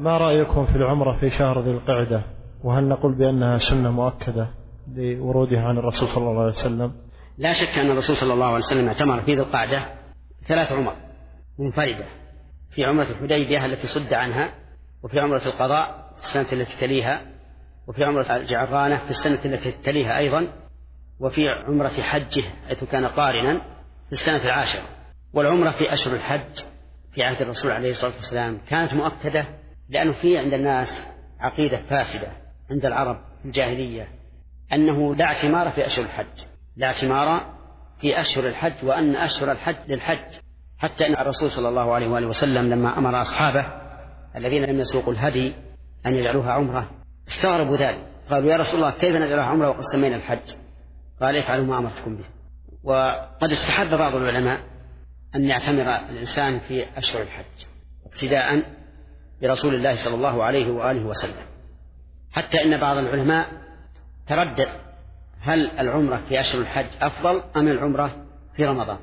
ما رأيكم في العمرة في شهر ذي القعدة؟ وهل نقول بأنها سنة مؤكدة لورودها عن الرسول صلى الله عليه وسلم؟ لا شك أن الرسول صلى الله عليه وسلم اعتمر في ذي القعدة ثلاث عمر منفردة. في عمرة الحديبية التي صد عنها وفي عمرة القضاء في السنة التي تليها وفي عمرة الجعرانة في السنة التي تليها أيضا وفي عمرة حجه حيث كان قارنا في السنة العاشرة. والعمرة في أشهر الحج في عهد الرسول عليه الصلاة والسلام كانت مؤكدة لأنه في عند الناس عقيدة فاسدة عند العرب الجاهلية أنه لا اعتمار في أشهر الحج لا اعتمار في أشهر الحج وأن أشهر الحج للحج. حتى أن الرسول صلى الله عليه وآله وسلم لما أمر أصحابه الذين لم يسوقوا الهدي أن يجعلوها عمرة استغربوا ذلك. قالوا يا رسول الله كيف نجعلها عمرة وقد سمينا الحج؟ قال افعلوا ما أمرتكم به. وقد استحب بعض العلماء أن يعتمر الإنسان في أشهر الحج ابتداء برسول الله صلى الله عليه وآله وسلم. حتى إن بعض العلماء تردد هل العمرة في أشهر الحج أفضل أم العمرة في رمضان.